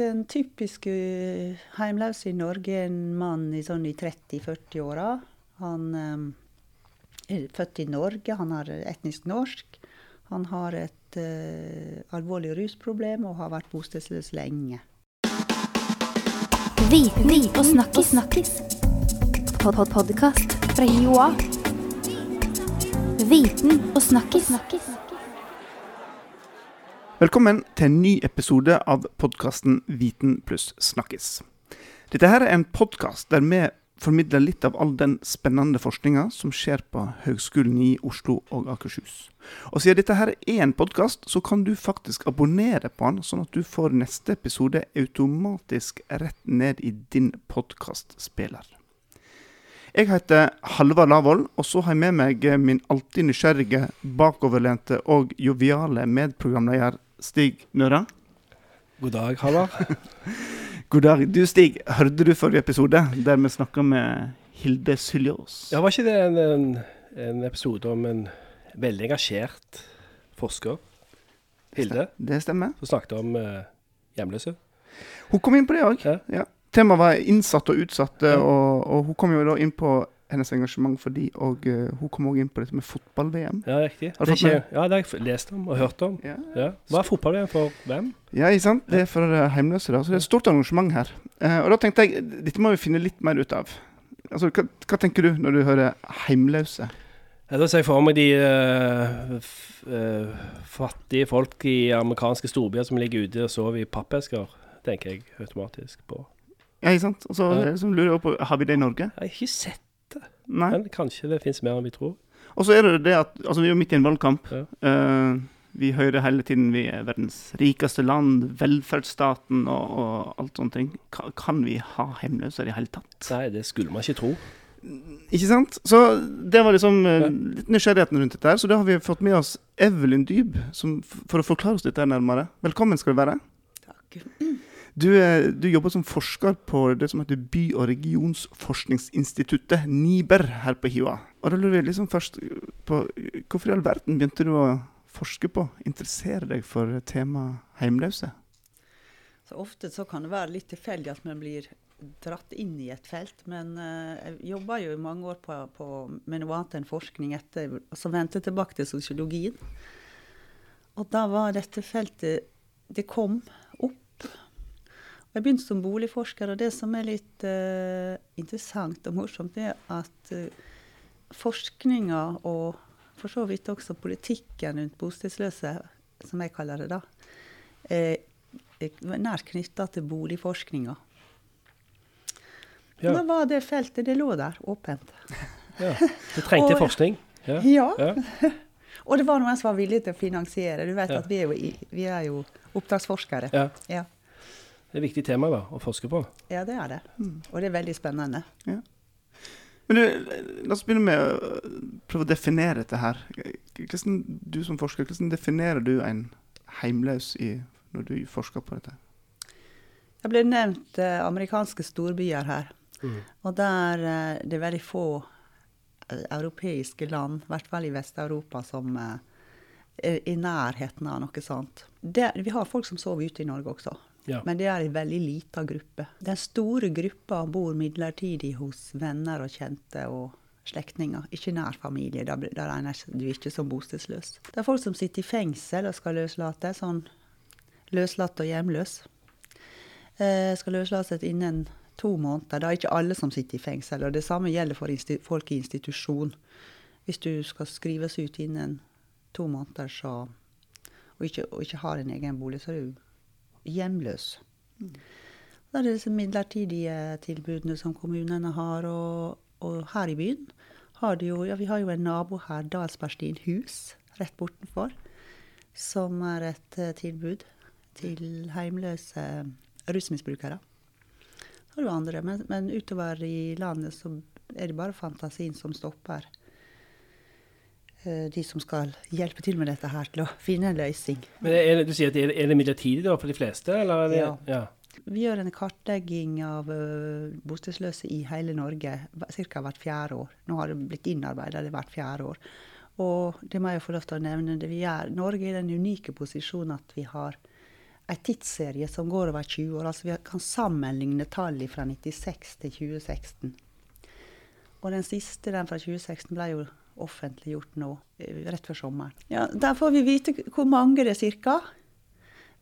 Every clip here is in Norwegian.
Den typiske heimløse i Norge er en mann i sånn i 30-40-åra. Han um, er født i Norge, han er etnisk norsk. Han har et uh, alvorlig rusproblem og har vært bostedsløs lenge. Viten og snakkis. snakkis. Pod -pod Podkast fra Joa. Viten og snakkis. Velkommen til en ny episode av podkasten Viten pluss snakkis. Dette her er en podkast der vi formidler litt av all den spennende forskninga som skjer på Høgskolen i Oslo og Akershus. Og siden dette her er en podkast, så kan du faktisk abonnere på den, sånn at du får neste episode automatisk rett ned i din podkastspiller. Jeg heter Halvard Lavoll, og så har jeg med meg min alltid nysgjerrige, bakoverlente og joviale medprogramleder Stig Nøra. God dag, Halvard. God dag. Du Stig, hørte du forrige episode der vi snakka med Hilde Syljås? Ja, var ikke det en, en, en episode om en veldig engasjert forsker? Hilde, Det stemmer. som snakket om eh, hjemløse. Hun kom inn på det òg. Ja. Ja. Temaet var innsatte og utsatte, Ja. og, og hun kom jo da inn på hennes engasjement for de, og uh, hun kom òg inn på dette med fotball-VM. Ja, riktig. Har Det ikke, ja, det har jeg lest om og hørt om. Ja. Ja. Hva er fotball-VM for hvem? ja, ikke sant? Det er for uh, heimløse, da. Så det er et stort engasjement her. Uh, og da tenkte jeg dette må vi finne litt mer ut av. Altså, hva, hva tenker du når du hører heimløse? Ja, da ser jeg for meg de uh, eh, fattige folk i amerikanske storbyer som ligger ute og sover i pappesker, tenker jeg automatisk på. Ja, ikke sant? Og så Ja. er lurer jeg på, har vi det i Norge? Jeg har ikke sett det, Nei. men kanskje det finnes mer enn vi tror. Og så er det det at altså, vi er midt i en valgkamp. Ja. Uh, vi hører hele tiden vi er verdens rikeste land, velferdsstaten og, og alt sånne ting. Ka, kan vi ha hjemløse i det hele tatt? Nei, det skulle man ikke tro. Ikke sant? Så det var liksom uh, litt nysgjerrigheten rundt dette her. Så da har vi fått med oss Evelyn Dyb som, for å forklare oss dette her nærmere. Velkommen skal du være. Takk. Du, eh, du jobber som forsker på det som heter By- og regionsforskningsinstituttet, NIBER, her på Hiva. Og da lurer jeg liksom først på hvorfor i all verden begynte du å forske på, interessere deg for temaet heimløse? Så ofte så kan det være litt tilfeldig at man blir dratt inn i et felt. Men eh, jeg jobba jo i mange år på, på, med noe annet enn forskning etter, og så vendte jeg tilbake til sosiologien. Og da var dette feltet Det kom jeg begynte som boligforsker, og det som er litt uh, interessant og morsomt, er at uh, forskninga og for så vidt også politikken rundt bostedsløse, som jeg kaller det da, eh, er nært knytta til boligforskninga. Ja. Da var det feltet, det lå der, åpent. Ja. Det trengte Og- forskning. Ja. Ja. Ja. Og det var noen som var villig til å finansiere. Du vet at vi er jo, vi er jo oppdragsforskere. ja. Ja. Det er et viktig tema da, å forske på. ja, det er det. Og det er veldig spennende. Men du, la oss begynne med å prøve å definere dette her. Hvordan, du som forsker, hvordan definerer du en heimløs i, når du forsker på dette? Det ble nevnt eh, amerikanske storbyer her. Og der eh, det er veldig få eh, europeiske land, i hvert fall i Vest-Europa, som eh, er i nærheten av noe sånt. Det, vi har folk som sover ute i Norge også, Ja. men det er en veldig liten gruppe. Den store gruppa bor midlertidig hos venner og kjente og slektninger, ikke nær familie. Da, regner du ikke som bostedsløs. Det er folk som sitter i fengsel og skal løslate, sånn løslatt og hjemløs eh, skal løslates innen to måneder. Det er ikke alle som sitter i fengsel. og Det samme gjelder for folk i institusjon. Hvis du skal skrives ut innen to måneder så, og, ikke, og ikke har en egen bolig, så er du hjemløs. Det er disse midlertidige tilbudene som kommunene har. Og, og her i byen har de jo ja, Vi har jo en nabo her, Dalsbergstien hus, rett bortenfor, som er et eh, tilbud til heimløse rusmisbrukere. Så har du andre, men, men utover i landet så er det bare fantasien som stopper de som skal hjelpe til med dette her, til å finne en løsning. Men er det, du sier at er det, er det midlertidig da for de fleste, eller? Er det, Ja. ja. Vi gjør en kartlegging av uh, bostedsløse i hele Norge ca. hvert fjerde år. Nå har det blitt innarbeida hvert fjerde år. Og det må jeg få lov til å nevne. Det vi gjør. Norge er i den unike posisjonen at vi har en tidsserie som går over 20 år. Altså vi kan sammenligne tallene fra 96 til 2016. Og den siste, den fra 2016, ble jo offentliggjort nå, eh, rett før sommeren. Ja, Der får vi vite hvor mange det er cirka.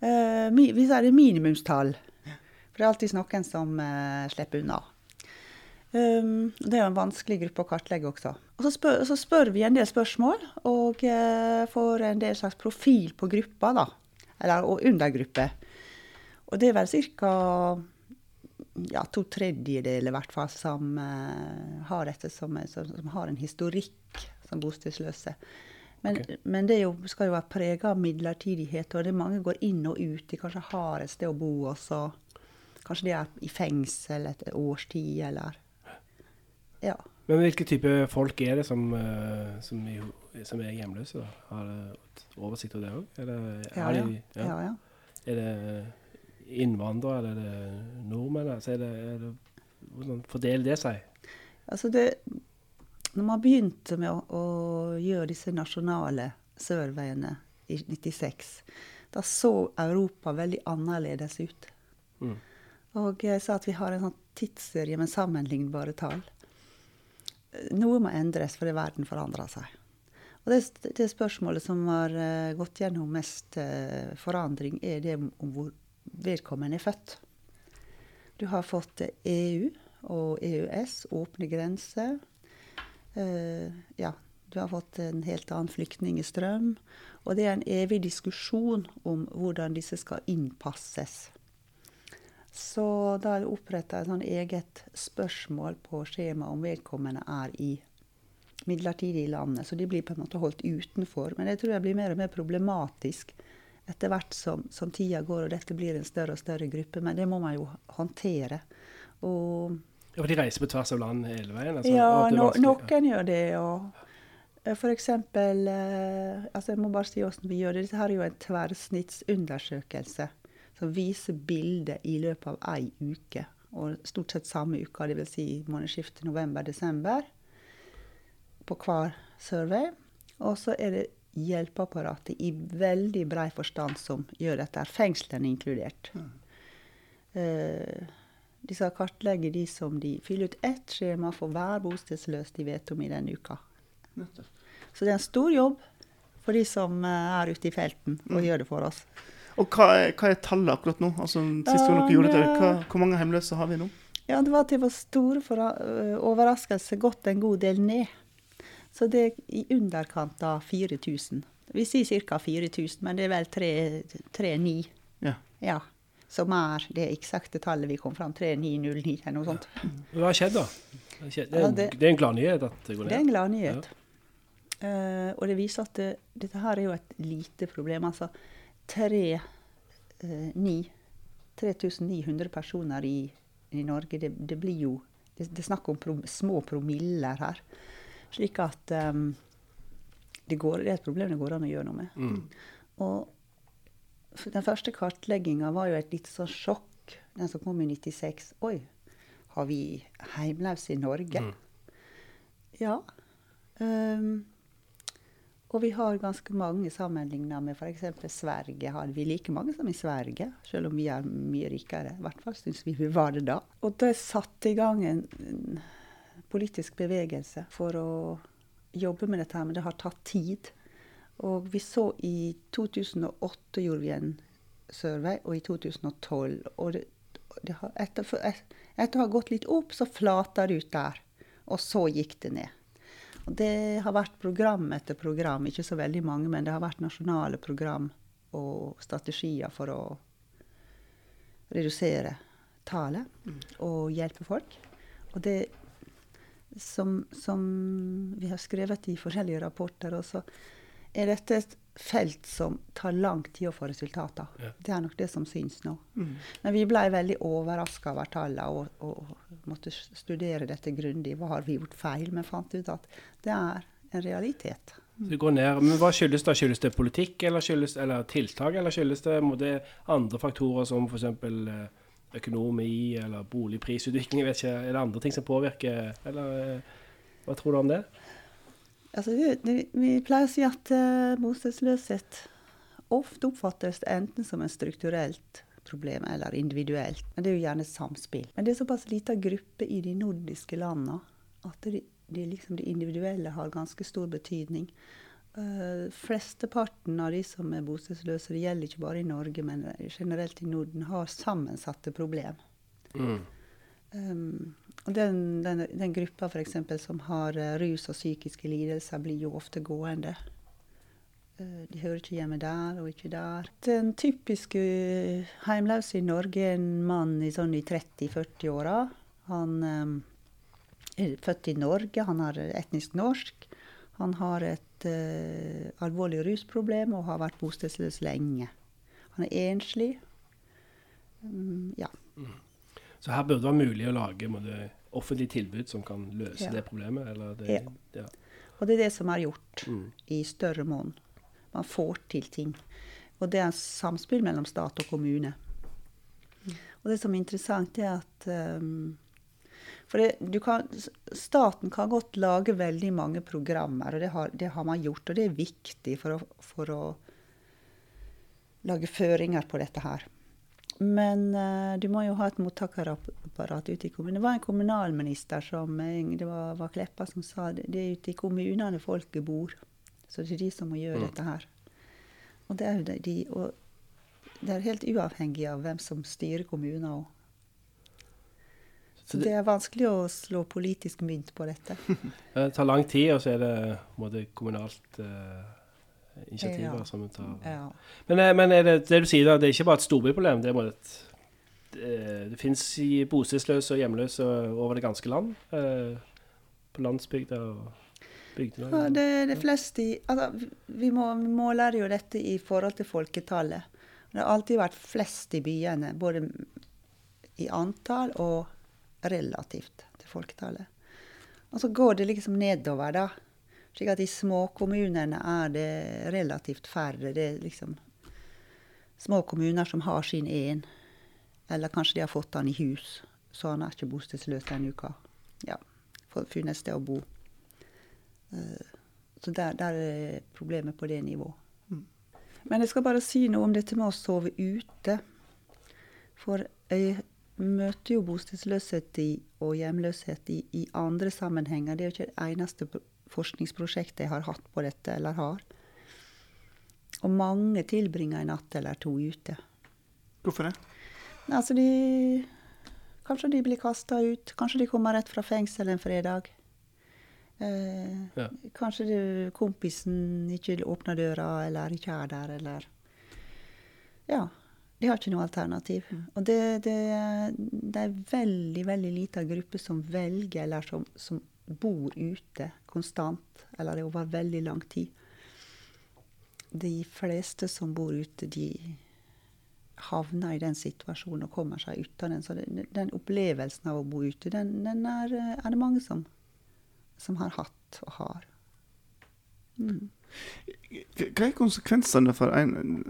Eh, vi sier det er minimumstall. For det er alltid noen som eh, slipper unna. Um, det er jo en vanskelig gruppe å kartlegge også. Og så spør, så spør vi en del spørsmål, og eh, får en del slags profil på gruppa, da. Eller og undergrupper. Og det er vel ca. Ja, to tredjedeler i hvert fall som eh, har dette som, en- som, som har en historikk som bostedsløse. Men, okay. men det jo, skal jo være prega av midlertidighet, og det er mange går inn og ut. De kanskje har et sted å bo, og så kanskje de er i fengsel et årstid, eller Ja. Men hvilke type folk er det som, eh, som, som er hjemløse? da? Har du oversikt over det òg? Ja, ja. de- ja. ja, ja. Er det innvandrere, eller er det nordmenn? Altså er det, er det, hvordan fordeler det seg? Altså det, når man begynte med å, å gjøre disse nasjonale surveyene i 96, da så Europa veldig annerledes ut. Mm. Og jeg sa at vi har en sånn tidsserie med sammenlignbare tall. Noe må endres fordi verden forandrer seg. Og det, det spørsmålet som har eh, gått gjennom mest eh, forandring, er det om om hvor vedkommende er født. Du har fått EU og EØS, åpne grenser. Uh, ja, du har fått en helt annen flyktningstrøm. Og det er en evig diskusjon om hvordan disse skal innpasses. Så da er det oppretta et sånn eget spørsmål på skjemaet om vedkommende er i midlertidig i landet. Så de blir på en måte holdt utenfor. Men det tror jeg blir mer og mer problematisk etter hvert som, som tida går og dette blir en større og større gruppe. Men det må man jo håndtere. Og Ja, for de reiser på tvers av land hele veien? Altså, ja, no, noen gjør det. Og eksempel eh, altså Jeg må bare si hvordan vi gjør det. Dette her er jo en tverrsnittsundersøkelse som viser bildet i løpet av ei uke. Og stort sett samme uka, dvs. Si månedsskiftet november-desember, på hver survey. Og så er det hjelpeapparatet i veldig brei forstand som gjør dette, fengslene inkludert. Eh, de skal kartlegge de som de fyller ut ett skjema for hver bostedsløs de vet om i denne uka. Så det er en stor jobb for de som eh, er ute i felten og gjør det for oss. Og hva er, hva er tallet akkurat nå? Altså, sist uh, gjorde det, hva, hvor mange hjemløse har vi nå? Ja, det var til vår store ø, overraskelse gått en god del ned. Så det er i underkant av 4000. Vi sier ca. 4000, men det er vel 3-9 Ja. ja, som er det eksakte tallet vi kom fram 3909 eller noe sånt. Hva har skjedd, da? Det er, Ja, en- det- det er en gladnyhet at det går ned. Det er en gladnyhet. Uh, og det viser at det, dette her er jo et lite problem. Altså 3, uh, 9, 3900 personer i, i Norge, det, det blir jo Det, det er snakk om pro, små promiller her. Slik at um, det, går, det er et problem det går an å gjøre noe med. Mm. Og den første kartlegginga var jo et lite sånn sjokk, den som kom i 96. Oi, har vi heimløse i Norge? Mm. Ja. Um, og vi har ganske mange sammenligna med f.eks. Sverige. Har vi like mange som i Sverige, selv om vi er mye rikere. I hvert fall syns vi vi var det da. Og det satte i gang en, en politisk bevegelse for å jobbe med dette men det har tatt tid. Og vi så i 2008 gjorde vi en survey, og i 2012. Og det, det har, etter, etter å ha gått litt opp, så flata det ut der. Og så gikk det ned. Og det har vært program etter program, ikke så veldig mange, men det har vært nasjonale program og strategier for å redusere tallet og hjelpe folk. Og det som, som vi har skrevet i forskjellige rapporter også, er dette et felt som tar lang tid å få resultater. Ja. Det er nok det som syns nå. Mm. Men vi ble veldig overraska over tallene og, og måtte studere dette grundig. Hva har vi gjort feil? Men fant ut at det er en realitet. Det går ned. Men hva skyldes det? Skyldes det politikk, eller, skyldes, eller tiltak, eller skyldes det det andre faktorer som f.eks. økonomi eller boligprisutvikling? Jeg vet ikke, Er det andre ting som påvirker, eller eh, hva tror du om det? Altså, vi pleier å si at uh, bostedsløshet ofte oppfattes enten som en strukturelt problem eller individuelt. Men det er jo gjerne samspill. Men det er såpass lita gruppe i de nordiske landene at det, det, liksom det individuelle har ganske stor betydning. Uh, flesteparten av de som er bostedsløse, det gjelder ikke bare i Norge, men generelt i Norden, har sammensatte problemer. Mm. Um, og den, den, den gruppa f.eks. som har uh, rus og psykiske lidelser, blir jo ofte gående. Uh, de hører ikke hjemme der og ikke der. Den typiske heimløse i Norge er en mann i, sånn i 30-40-åra. Han um, er født i Norge, han er etnisk norsk. Han har et uh, alvorlig rusproblem og har vært bostedsløs lenge. Han er enslig. Um, ja. Så her burde det være mulig å lage måtte, offentlig tilbud som kan løse Ja. det problemet? Eller det, Ja. ja. Og det er det som er gjort Mm. i større monn. Man får til ting. Og det er samspill mellom stat og kommune. Og det som er interessant, er at um, For det, du kan, staten kan godt lage veldig mange programmer, og det har, det har man gjort. Og det er viktig for å, for å lage føringer på dette her. Men uh, du må jo ha et mottakerapparat ute i kommunen. Det var en kommunalminister som eh, det var, var Kleppa som sa det, det er ute i kommunene folket bor. Så det er de som må gjøre Mm. dette her. Og det er jo de, og det er helt uavhengig av hvem som styrer kommuner òg. Så det, er vanskelig å slå politisk mynt på dette. det tar lang tid, og så er det måte, kommunalt eh, initiativer Ja. som tar Ja. Men, eh, men det, det du sier da, det er ikke bare et storbyproblem. Det, bare et, det, det fins bostedsløse og hjemløse over det ganske land. Eh, på landsbygda og bygdene. Ja, det er det fleste i altså, Vi må vi måler jo dette i forhold til folketallet. Det har alltid vært flest i byene, både i antall og relativt til folketallet. Og så går det liksom nedover, da. Slik at i småkommunene er det relativt færre. Det er liksom små kommuner som har sin én. Eller kanskje de har fått han i hus, så han er ikke bostedsløs denne uka. Ja, funnet et sted å bo. Eh, Så der, der er problemet på det nivået. Men jeg skal bare si noe om dette med å sove ute. For møter jo bostedsløshet i, og hjemløshet i, i andre sammenhenger. Det er jo ikke det eneste forskningsprosjektet jeg har hatt på dette, eller har. Og mange tilbringer en natt eller to ute. Hvorfor det? Altså de Kanskje de blir kasta ut. Kanskje de kommer rett fra fengsel en fredag. Eh, Ja. Kanskje det, kompisen ikke åpner døra, eller ikke er der, eller Ja. De har ikke noe alternativ. Og det, det, det er veldig, veldig lita gruppe som velger, eller som, som bor ute konstant, eller over veldig lang tid. De fleste som bor ute, de havner i den situasjonen og kommer seg ut av den. Så den, den opplevelsen av å bo ute, den, den er, er det mange som, som har hatt og har. Mm. Hva er konsekvensene for en,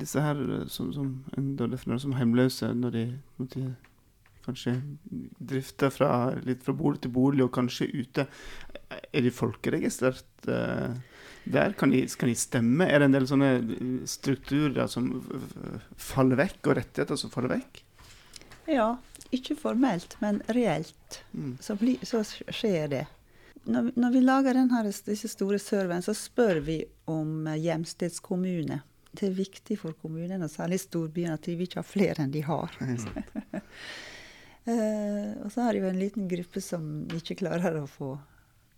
disse her eh, som, som en definerer som hjemløse, når de, når de kanskje drifter fra, litt fra bolig til bolig, og kanskje ute? Er de folkeregistrert eh, der? Kan de, kan de stemme? Er det en del sånne strukturer som faller vekk, og rettigheter som faller vekk? Ja, ikke formelt, men reelt Mm. så, bli, så skjer det. Når, når vi lager denne her, disse store serveren, så spør vi om eh, hjemstedskommune. Det er viktig for kommunene, og særlig storbyene, at de ikke ha flere enn de har. uh, og så har de jo en liten gruppe som ikke klarer å få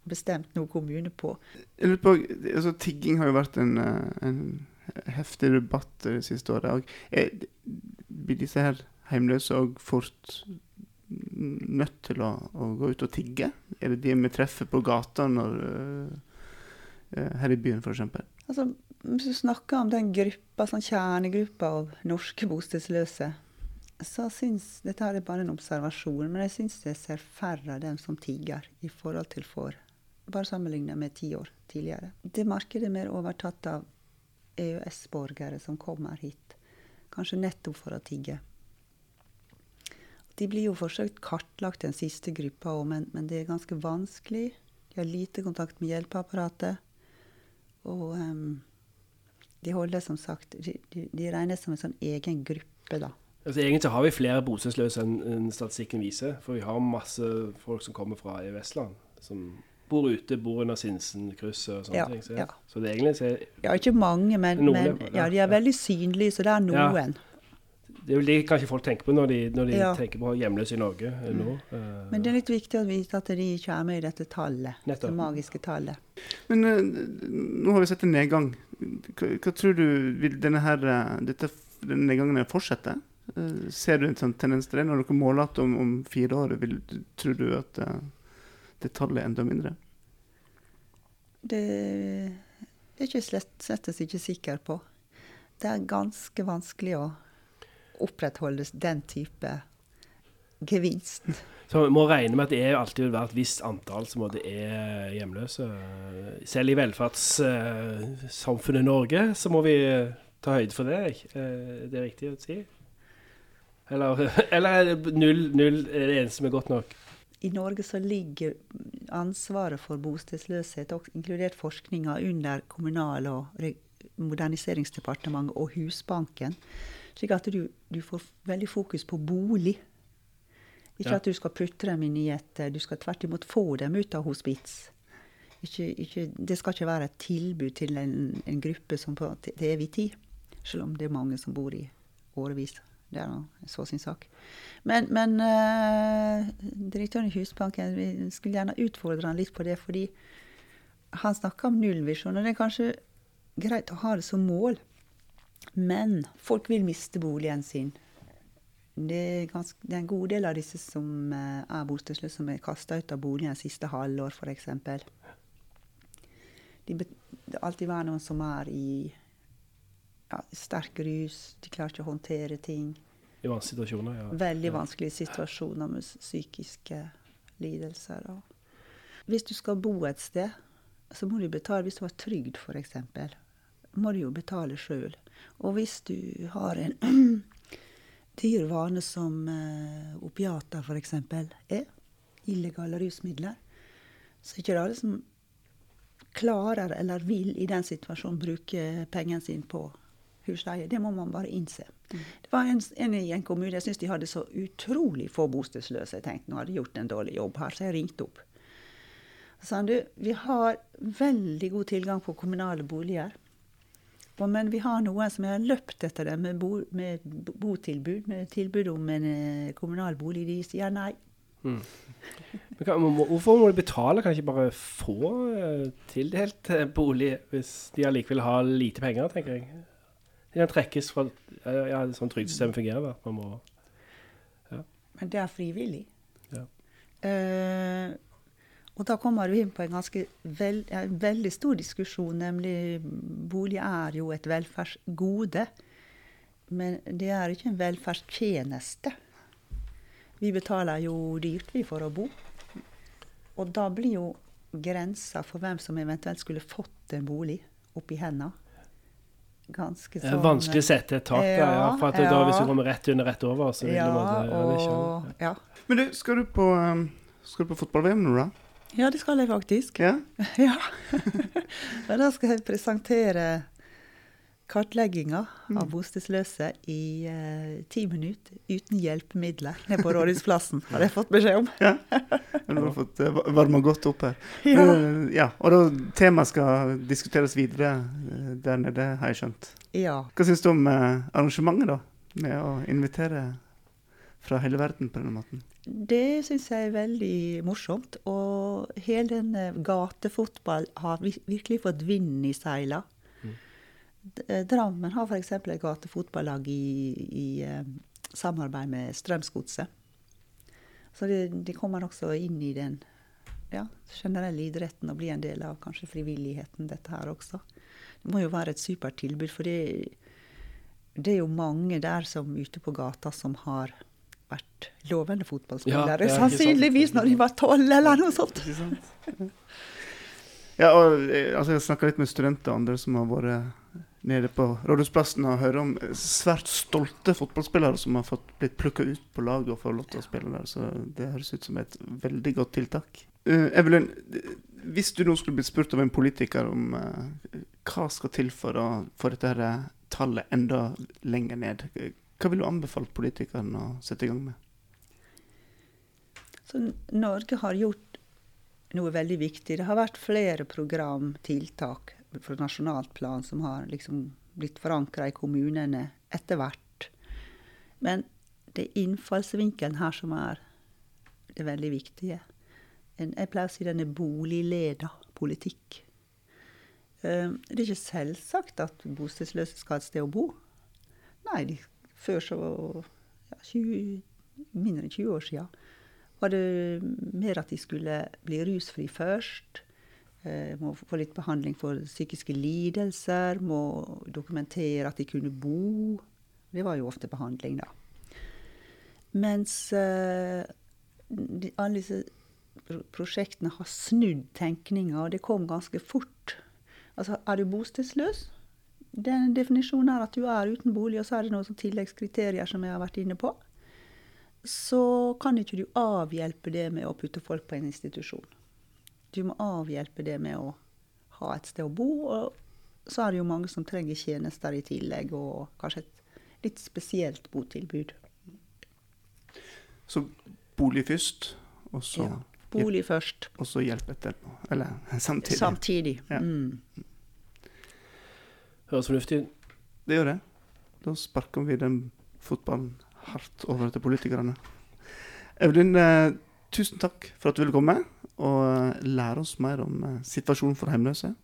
bestemt noe kommune på. Jeg lurer på, altså Tigging har jo vært en, eh, en heftig debatt det siste året. Og er, blir disse her hjemløse òg fort nødt til å, å gå ut og tigge? Er det de vi treffer på gata når, eh, eh, her i byen, f.eks.? Altså, hvis du snakker om den gruppa, sånn kjernegruppa av norske bostedsløse, så syns Dette er bare en observasjon, men jeg syns jeg ser færre av dem som tigger i forhold til for Bare sammenligna med ti år tidligere. Det markedet er mer overtatt av EØS-borgere som kommer hit, kanskje nettopp for å tigge. De blir jo forsøkt kartlagt, den siste gruppa òg, men, men det er ganske vanskelig. De har lite kontakt med hjelpeapparatet. Og um, De holder som sagt De, de, regnes som en sånn egen gruppe, da. Altså, egentlig har vi flere bostedsløse enn en statistikken viser. For vi har masse folk som kommer fra EØS-land. Som bor ute, bor under Sinsenkrysset og sånne Ja, ting. Så, ja. så det er egentlig så er, Ja, ikke mange, men, men ja. de er veldig synlige, så det er noen. Det er vel det kanskje folk tenker på når de, når de Ja. tenker på hjemløse i Norge mm. nå. Uh, Men det er litt viktig å vite at de ikke er med i dette tallet. Nettopp. Det magiske tallet. Men uh, nå har vi sett en nedgang. Hva, hva tror du vil denne, her, eh, dette, denne nedgangen fortsette? Uh, ser du en sånn tendens til det når dere måler at om, om fire år? Vil, tror du at eh, det tallet er enda mindre? Det det er ikke slett, slettes ikke sikker på. Det er ganske vanskelig å opprettholde den type gevinst. Så vi må regne med at det alltid vil være et visst antall som er hjemløse. Selv i velferdssamfunnet Norge så må vi ta høyde for det. Eh, Det er riktig å si? Eller, eller er null, null er det eneste som er godt nok? I Norge så ligger ansvaret for bostedsløshet, inkludert forskninga, under Kommunal- og moderniseringsdepartementet og Husbanken. Slik at du, du får veldig fokus på bolig. Ikke Ja. at du skal putte dem inn i et Du skal tvert imot få dem ut av hospits. Ikke, ikke, det skal ikke være et tilbud til en, en gruppe som på, til, evig tid. Selv om det er mange som bor i årevis. Det er nå så sin sak. Men, men uh, direktøren i Husbanken vi skulle gjerne utfordre han litt på det, fordi han snakka om nullvisjon, og det er kanskje greit å ha det som mål. Men folk vil miste boligen sin. Det er, ganske, det er en god del av disse som eh, er bostedsløse, som er kasta ut av boligen siste halvår, f.eks. De Det vil alltid være noen som er i ja, sterk rus, de klarer ikke å håndtere ting. I vanskelige situasjoner, ja. Veldig vanskelige situasjoner med psykiske lidelser. Hvis du skal bo et sted, så må du betale. Hvis du har trygd, f.eks., må du jo betale sjøl. Og hvis du har en dyr vane som eh, opiater, f.eks., er, illegale rusmidler, så er ikke alle som klarer eller vil i den situasjonen bruke pengene sine på husleie. Det må man bare innse. Det var en, en i en kommune jeg syntes de hadde så utrolig få bostedsløse. Jeg tenkte nå hadde de gjort en dårlig jobb her, så jeg ringte opp. Så sa han du, vi har veldig god tilgang på kommunale boliger. Og- Men vi har noen som har løpt etter det med, bo, med botilbud, med tilbud om en eh, kommunal bolig. De sier nei. Men kan, hvorfor må de betale? Kan de ikke bare få eh, tildelt eh, bolig hvis de allikevel har lite penger, tenker jeg. De kan trekkes fra Ja, sånn trygdesystemet fungerer. Man må Men det er frivillig. Ja. Eh, og da kommer du inn på en ganske veld, en veldig stor diskusjon, nemlig bolig er jo et velferdsgode. Men det er ikke en velferdstjeneste. Vi betaler jo dyrt vi for å bo. Og da blir jo grensa for hvem som eventuelt skulle fått en bolig, oppi henda. Ganske er sånn vanskelig å sette et tak der, ja. Ja, For at da, hvis du kommer rett under, rett over, så vil Ja, du måtte ja, og, ja. Men du, skal du på, um, skal du på fotball-VM nå, da? Ja, det skal jeg faktisk. Ja? Ja. Da skal jeg presentere kartlegginga av bostedsløse i eh, ti minutter uten hjelpemidler nede på Rådhusplassen, har jeg fått beskjed om. ja. Du har fått uh, varma godt opp her. Ja. Uh, ja. Og da temaet skal diskuteres videre eh, der nede, har jeg skjønt. ja. Hva syns du om arrangementet, da? Med å invitere fra hele verden på denne måten? Det syns jeg er veldig morsomt. Og hele den gatefotball har virkelig fått vind i seila. D- eh, Drammen har f.eks. et gatefotballag i, i eh, samarbeid med Strømsgodset. Så de, de kommer også inn i den ja, generelle idretten og blir en del av kanskje frivilligheten, dette her også. Det må jo være et supert tilbud, for det, det er jo mange der som ute på gata som har vært lovende fotballspillere. er sannsynligvis når de var tolv eller noe sånt. Ja, og eh, altså, jeg snakka litt med studenter og andre som har vært nede på Rådhusplassen og hører om eh, svært stolte fotballspillere som har fått blitt plukka ut på laget og får lov til å spille der. Så det høres ut som et veldig godt tiltak. Uh, Evelyn, eh, hvis du nå skulle blitt spurt av en politiker om uh, hva skal til for å få dette her tallet enda lenger ned? Hva vil du anbefale politikerne å sette i gang med? Så Norge har gjort noe veldig viktig. Det har vært flere program, tiltak fra nasjonalt plan som har liksom blitt forankra i kommunene etter hvert. Men det er innfallsvinkelen her som er det veldig viktige. Jeg pleier å si den er boligleda politikk. Eh, det er ikke selvsagt at bostedsløse skal ha et sted å bo. Nei, de, før så ja, 20, mindre enn 20 år siden var det mer at de skulle bli rusfri først. Eh, må få litt behandling for psykiske lidelser. Må dokumentere at de kunne bo. Det var jo ofte behandling, da. Mens eh, de, alle disse prosjektene har snudd tenkninga, og det kom ganske fort. Altså, er du bostedsløs? Den definisjonen er at du er uten bolig, og så er det noen tilleggskriterier som jeg har vært inne på. Så kan ikke du avhjelpe det med å putte folk på en institusjon. Du må avhjelpe det med å ha et sted å bo, og så er det jo mange som trenger tjenester i tillegg, og kanskje et litt spesielt botilbud. Så bolig først, og så, Ja. Bolig først. og så hjelp etterpå. Eller samtidig. Samtidig. Ja. Mm. Høres fornuftig ut. Det gjør det. Da sparker vi den fotballen hardt over til politikerne. Evelyn, eh, tusen takk for at du ville komme og eh, lære oss mer om eh, situasjonen for hjemløse.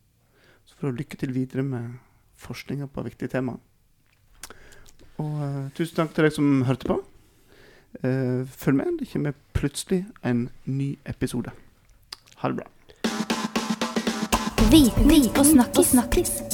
Så får du lykke til videre med forskninga på viktige tema. Og tusen takk til deg som hørte på. Eh, følg med, det kommer plutselig en ny episode. Ha det bra. Vi, vi og snakkis. snakkis.